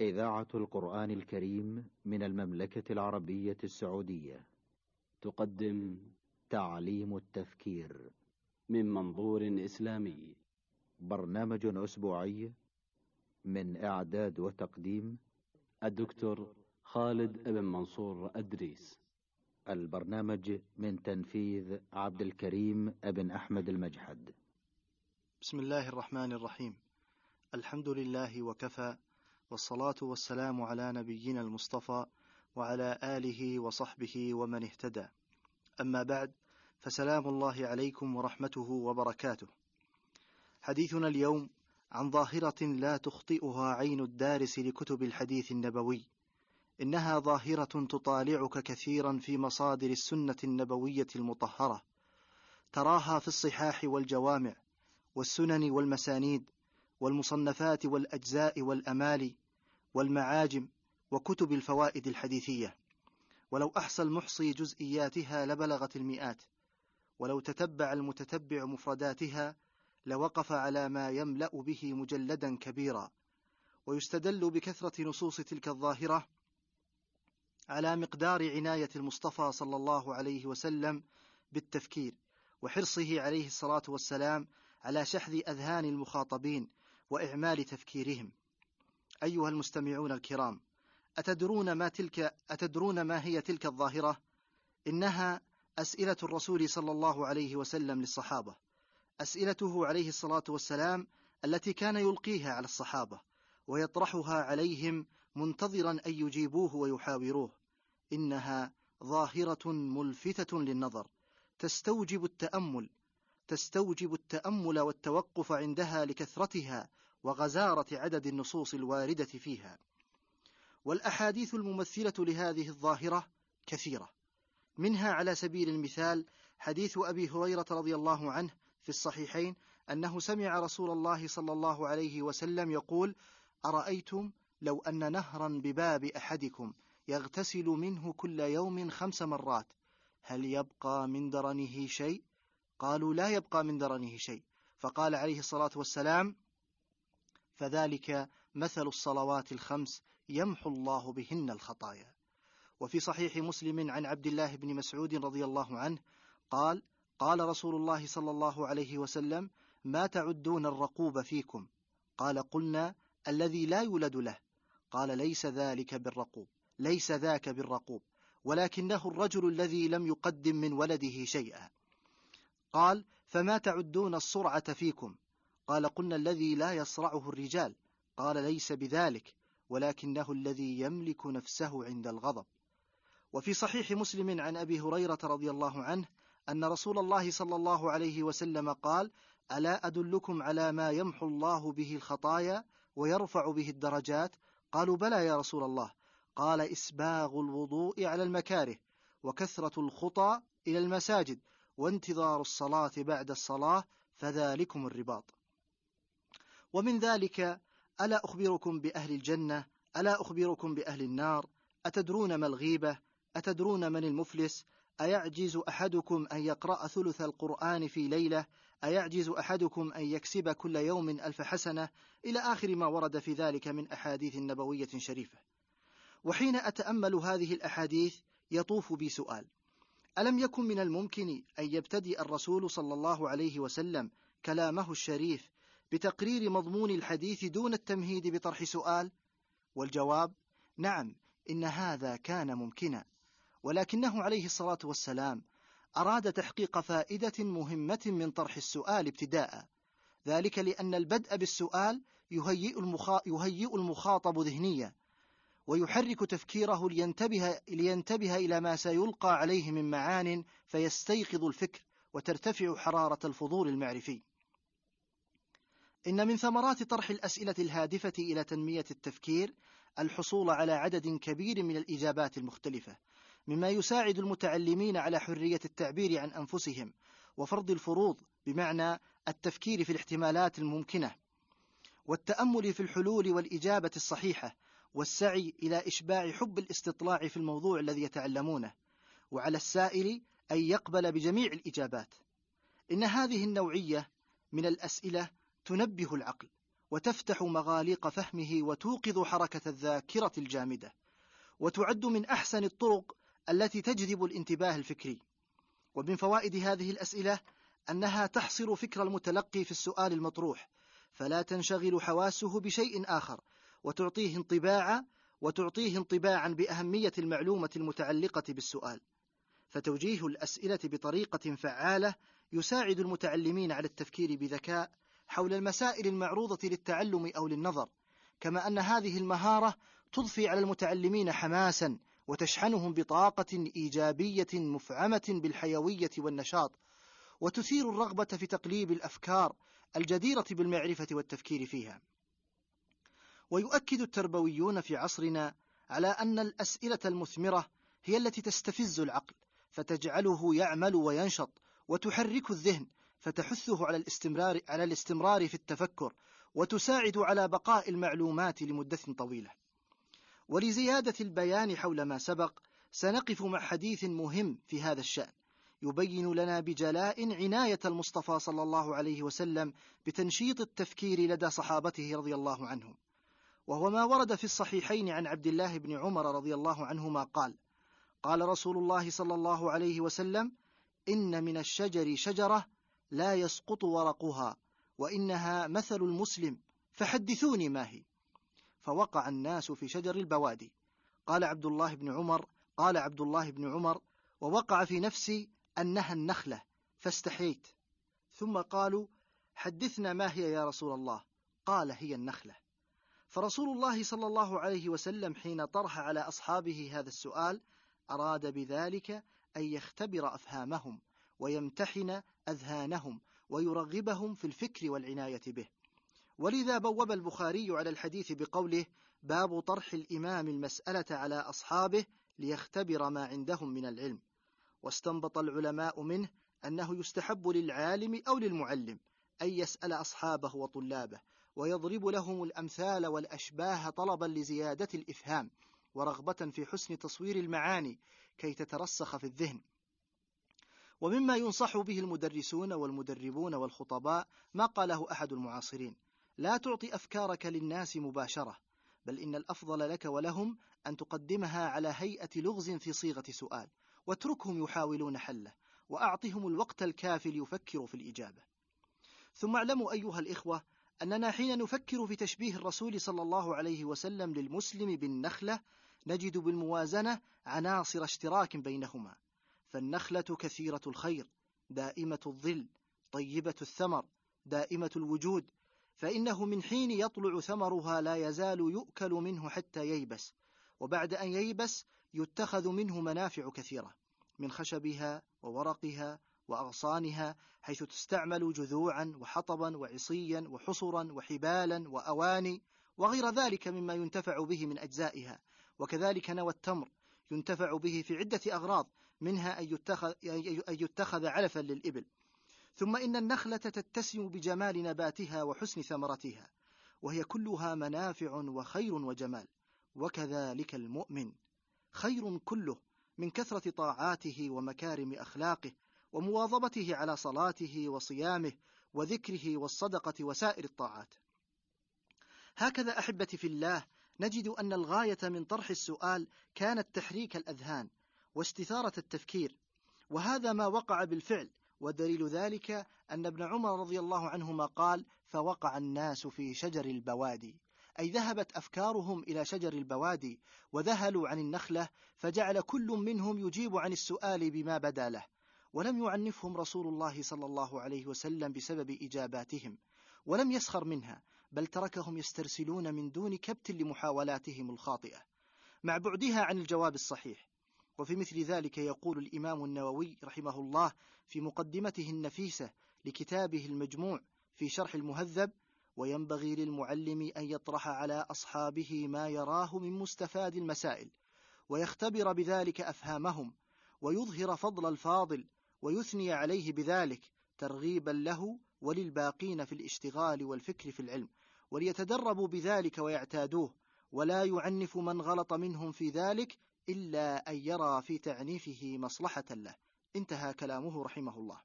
إذاعة القرآن الكريم من المملكة العربية السعودية. تقدم تعليم التفكير. من منظور إسلامي. برنامج أسبوعي من إعداد وتقديم الدكتور خالد بن منصور أدريس. البرنامج من تنفيذ عبد الكريم بن أحمد المجحد. بسم الله الرحمن الرحيم. الحمد لله وكفى والصلاة والسلام على نبينا المصطفى وعلى آله وصحبه ومن اهتدى. أما بعد فسلام الله عليكم ورحمته وبركاته. حديثنا اليوم عن ظاهرة لا تخطئها عين الدارس لكتب الحديث النبوي. إنها ظاهرة تطالعك كثيرا في مصادر السنة النبوية المطهرة. تراها في الصحاح والجوامع والسنن والمسانيد والمصنفات والأجزاء والأمالي والمعاجم وكتب الفوائد الحديثية. ولو أحصى المحصي جزئياتها لبلغت المئات. ولو تتبع المتتبع مفرداتها لوقف على ما يملأ به مجلدا كبيرا. ويستدل بكثرة نصوص تلك الظاهرة على مقدار عناية المصطفى صلى الله عليه وسلم بالتفكير وحرصه عليه الصلاة والسلام على شحذ أذهان المخاطبين وإعمال تفكيرهم. أيها المستمعون الكرام أتدرون ما تلك أتدرون ما هي تلك الظاهرة؟ إنها أسئلة الرسول صلى الله عليه وسلم للصحابة أسئلته عليه الصلاة والسلام التي كان يلقيها على الصحابة ويطرحها عليهم منتظرا أن يجيبوه ويحاوروه إنها ظاهرة ملفتة للنظر تستوجب التأمل تستوجب التأمل والتوقف عندها لكثرتها وغزارة عدد النصوص الواردة فيها. والأحاديث الممثلة لهذه الظاهرة كثيرة. منها على سبيل المثال حديث أبي هريرة رضي الله عنه في الصحيحين أنه سمع رسول الله صلى الله عليه وسلم يقول أرأيتم لو أن نهرا بباب أحدكم يغتسل منه كل يوم خمس مرات هل يبقى من درنه شيء؟ قالوا لا يبقى من درنه شيء. فقال عليه الصلاة والسلام فذلك مثل الصلوات الخمس يمحو الله بهن الخطايا. وفي صحيح مسلم عن عبد الله بن مسعود رضي الله عنه قال قال رسول الله صلى الله عليه وسلم ما تعدون الرقوب فيكم؟ قال قلنا الذي لا يولد له. قال ليس ذلك بالرقوب ليس ذاك بالرقوب ولكنه الرجل الذي لم يقدم من ولده شيئا. قال فما تعدون الصرعة فيكم؟ قال قلنا الذي لا يصرعه الرجال. قال ليس بذلك ولكنه الذي يملك نفسه عند الغضب. وفي صحيح مسلم عن أبي هريرة رضي الله عنه أن رسول الله صلى الله عليه وسلم قال ألا أدلكم على ما يمحو الله به الخطايا ويرفع به الدرجات؟ قالوا بلى يا رسول الله. قال إسباغ الوضوء على المكاره وكثرة الخطى إلى المساجد وانتظار الصلاة بعد الصلاة فذلكم الرباط. ومن ذلك ألا أخبركم بأهل الجنة ألا أخبركم بأهل النار؟ أتدرون ما الغيبة؟ أتدرون من المفلس؟ أيعجز أحدكم أن يقرأ ثلث القرآن في ليلة؟ أيعجز أحدكم أن يكسب كل يوم ألف حسنة؟ إلى آخر ما ورد في ذلك من أحاديث نبوية شريفة. وحين أتأمل هذه الأحاديث يطوف بي سؤال. ألم يكن من الممكن أن يبتدئ الرسول صلى الله عليه وسلم كلامه الشريف بتقرير مضمون الحديث دون التمهيد بطرح سؤال؟ والجواب نعم إن هذا كان ممكنا. ولكنه عليه الصلاة والسلام أراد تحقيق فائدة مهمة من طرح السؤال ابتداء. ذلك لأن البدء بالسؤال يهيئ, المخا... يهيئ المخاطب ذهنيا ويحرك تفكيره لينتبه لينتبه إلى ما سيلقى عليه من معان فيستيقظ الفكر وترتفع حرارة الفضول المعرفي. إن من ثمرات طرح الأسئلة الهادفة إلى تنمية التفكير الحصول على عدد كبير من الإجابات المختلفة، مما يساعد المتعلمين على حرية التعبير عن أنفسهم وفرض الفروض بمعنى التفكير في الاحتمالات الممكنة، والتأمل في الحلول والإجابة الصحيحة، والسعي إلى إشباع حب الاستطلاع في الموضوع الذي يتعلمونه، وعلى السائل أن يقبل بجميع الإجابات. إن هذه النوعية من الأسئلة تنبه العقل وتفتح مغاليق فهمه وتوقظ حركة الذاكرة الجامدة وتعد من أحسن الطرق التي تجذب الانتباه الفكري. ومن فوائد هذه الأسئلة أنها تحصر فكر المتلقي في السؤال المطروح فلا تنشغل حواسه بشيء آخر وتعطيه انطباعا وتعطيه انطباعا بأهمية المعلومة المتعلقة بالسؤال. فتوجيه الأسئلة بطريقة فعالة يساعد المتعلمين على التفكير بذكاء حول المسائل المعروضة للتعلم أو للنظر كما أن هذه المهارة تضفي على المتعلمين حماسا وتشحنهم بطاقة إيجابية مفعمة بالحيوية والنشاط وتثير الرغبة في تقليب الأفكار الجديرة بالمعرفة والتفكير فيها. ويؤكد التربويون في عصرنا على أن الأسئلة المثمرة هي التي تستفز العقل فتجعله يعمل وينشط وتحرك الذهن فتحثه على الاستمرار على الاستمرار في التفكر وتساعد على بقاء المعلومات لمدة طويلة. ولزيادة البيان حول ما سبق سنقف مع حديث مهم في هذا الشأن يبين لنا بجلاء عناية المصطفى صلى الله عليه وسلم بتنشيط التفكير لدى صحابته رضي الله عنهم. وهو ما ورد في الصحيحين عن عبد الله بن عمر رضي الله عنهما قال: قال رسول الله صلى الله عليه وسلم: إن من الشجر شجرة لا يسقط ورقها وإنها مثل المسلم فحدثوني ما هي. فوقع الناس في شجر البوادي. قال عبد الله بن عمر قال عبد الله بن عمر ووقع في نفسي أنها النخلة فاستحييت. ثم قالوا حدثنا ما هي يا رسول الله؟ قال هي النخلة. فرسول الله صلى الله عليه وسلم حين طرح على أصحابه هذا السؤال أراد بذلك أن يختبر أفهامهم. ويمتحن أذهانهم ويرغبهم في الفكر والعناية به. ولذا بوب البخاري على الحديث بقوله باب طرح الإمام المسألة على أصحابه ليختبر ما عندهم من العلم. واستنبط العلماء منه أنه يستحب للعالم أو للمعلم أن يسأل أصحابه وطلابه ويضرب لهم الأمثال والأشباه طلبا لزيادة الإفهام ورغبة في حسن تصوير المعاني كي تترسخ في الذهن. ومما ينصح به المدرسون والمدربون والخطباء ما قاله أحد المعاصرين لا تعطي أفكارك للناس مباشرة بل إن الأفضل لك ولهم أن تقدمها على هيئة لغز في صيغة سؤال واتركهم يحاولون حله وأعطهم الوقت الكافي ليفكروا في الإجابة. ثم اعلموا أيها الإخوة أننا حين نفكر في تشبيه الرسول صلى الله عليه وسلم للمسلم بالنخلة نجد بالموازنة عناصر اشتراك بينهما. فالنخلة كثيرة الخير دائمة الظل طيبة الثمر دائمة الوجود فإنه من حين يطلع ثمرها لا يزال يؤكل منه حتى ييبس وبعد أن ييبس يتخذ منه منافع كثيرة من خشبها وورقها وأغصانها حيث تستعمل جذوعا وحطبا وعصيا وحصرا وحبالا وأواني وغير ذلك مما ينتفع به من أجزائها وكذلك نوى التمر ينتفع به في عدة أغراض منها أن يتخذ, أن يتخذ علفا للإبل. ثم إن النخلة تتسم بجمال نباتها وحسن ثمرتها وهي كلها منافع وخير وجمال. وكذلك المؤمن. خير كله من كثرة طاعاته ومكارم أخلاقه ومواظبته على صلاته وصيامه وذكره والصدقة وسائر الطاعات. هكذا أحبتي في الله نجد أن الغاية من طرح السؤال كانت تحريك الأذهان واستثارة التفكير وهذا ما وقع بالفعل ودليل ذلك أن ابن عمر رضي الله عنهما قال فوقع الناس في شجر البوادي أي ذهبت أفكارهم إلى شجر البوادي وذهلوا عن النخلة فجعل كل منهم يجيب عن السؤال بما بدا له. ولم يعنفهم رسول الله صلى الله عليه وسلم بسبب إجاباتهم ولم يسخر منها بل تركهم يسترسلون من دون كبت لمحاولاتهم الخاطئة مع بعدها عن الجواب الصحيح. وفي مثل ذلك يقول الإمام النووي رحمه الله في مقدمته النفيسة لكتابه المجموع في شرح المهذب وينبغي للمعلم أن يطرح على أصحابه ما يراه من مستفاد المسائل ويختبر بذلك أفهامهم ويظهر فضل الفاضل ويثني عليه بذلك ترغيبا له وللباقين في الاشتغال والفكر في العلم. وليتدربوا بذلك ويعتادوه ولا يعنف من غلط منهم في ذلك إلا أن يرى في تعنيفه مصلحة له. انتهى كلامه رحمه الله.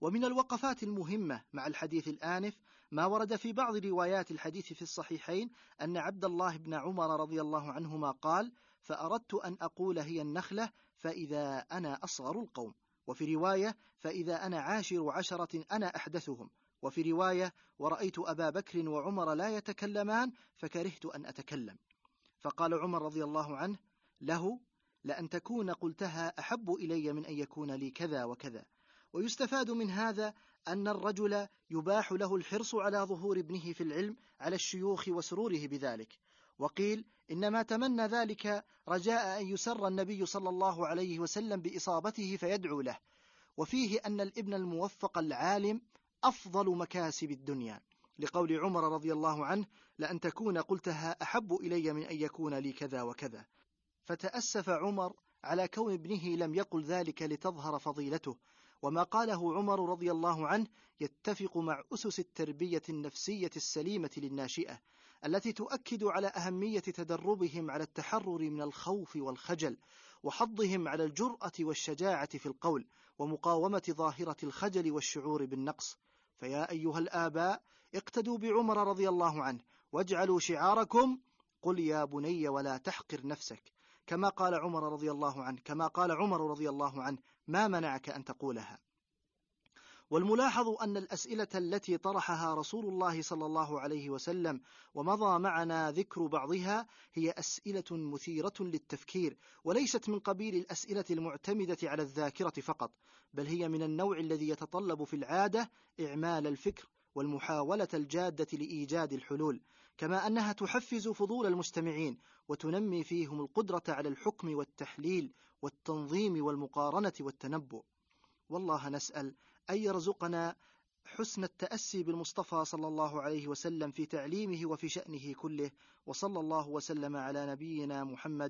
ومن الوقفات المهمة مع الحديث الآنف ما ورد في بعض روايات الحديث في الصحيحين أن عبد الله بن عمر رضي الله عنهما قال فأردت أن أقول هي النخلة فإذا أنا أصغر القوم. وفي رواية فإذا أنا عاشر عشرة أنا أحدثهم. وفي رواية ورأيت أبا بكر وعمر لا يتكلمان فكرهت أن أتكلم. فقال عمر رضي الله عنه له لأن تكون قلتها أحب إلي من أن يكون لي كذا وكذا. ويستفاد من هذا أن الرجل يباح له الحرص على ظهور ابنه في العلم على الشيوخ وسروره بذلك. وقيل إنما تمنى ذلك رجاء أن يسر النبي صلى الله عليه وسلم بإصابته فيدعو له. وفيه أن الابن الموفق العالم أفضل مكاسب الدنيا. لقول عمر رضي الله عنه لأن تكون قلتها أحب إلي من أن يكون لي كذا وكذا. فتأسف عمر على كون ابنه لم يقل ذلك لتظهر فضيلته. وما قاله عمر رضي الله عنه يتفق مع أسس التربية النفسية السليمة للناشئة التي تؤكد على أهمية تدربهم على التحرر من الخوف والخجل وحضهم على الجرأة والشجاعة في القول ومقاومة ظاهرة الخجل والشعور بالنقص. فيا أيها الآباء اقتدوا بعمر رضي الله عنه واجعلوا شعاركم قل يا بني ولا تحقر نفسك. كما قال عمر رضي الله عنه كما قال عمر رضي الله عنه ما منعك أن تقولها؟ والملاحظ أن الأسئلة التي طرحها رسول الله صلى الله عليه وسلم ومضى معنا ذكر بعضها هي أسئلة مثيرة للتفكير وليست من قبيل الأسئلة المعتمدة على الذاكرة فقط بل هي من النوع الذي يتطلب في العادة إعمال الفكر والمحاولة الجادة لإيجاد الحلول كما أنها تحفز فضول المستمعين وتنمي فيهم القدرة على الحكم والتحليل والتنظيم والمقارنة والتنبؤ. والله نسأل أن يرزقنا حسن التأسي بالمصطفى صلى الله عليه وسلم في تعليمه وفي شأنه كله وصلى الله وسلم على نبينا محمد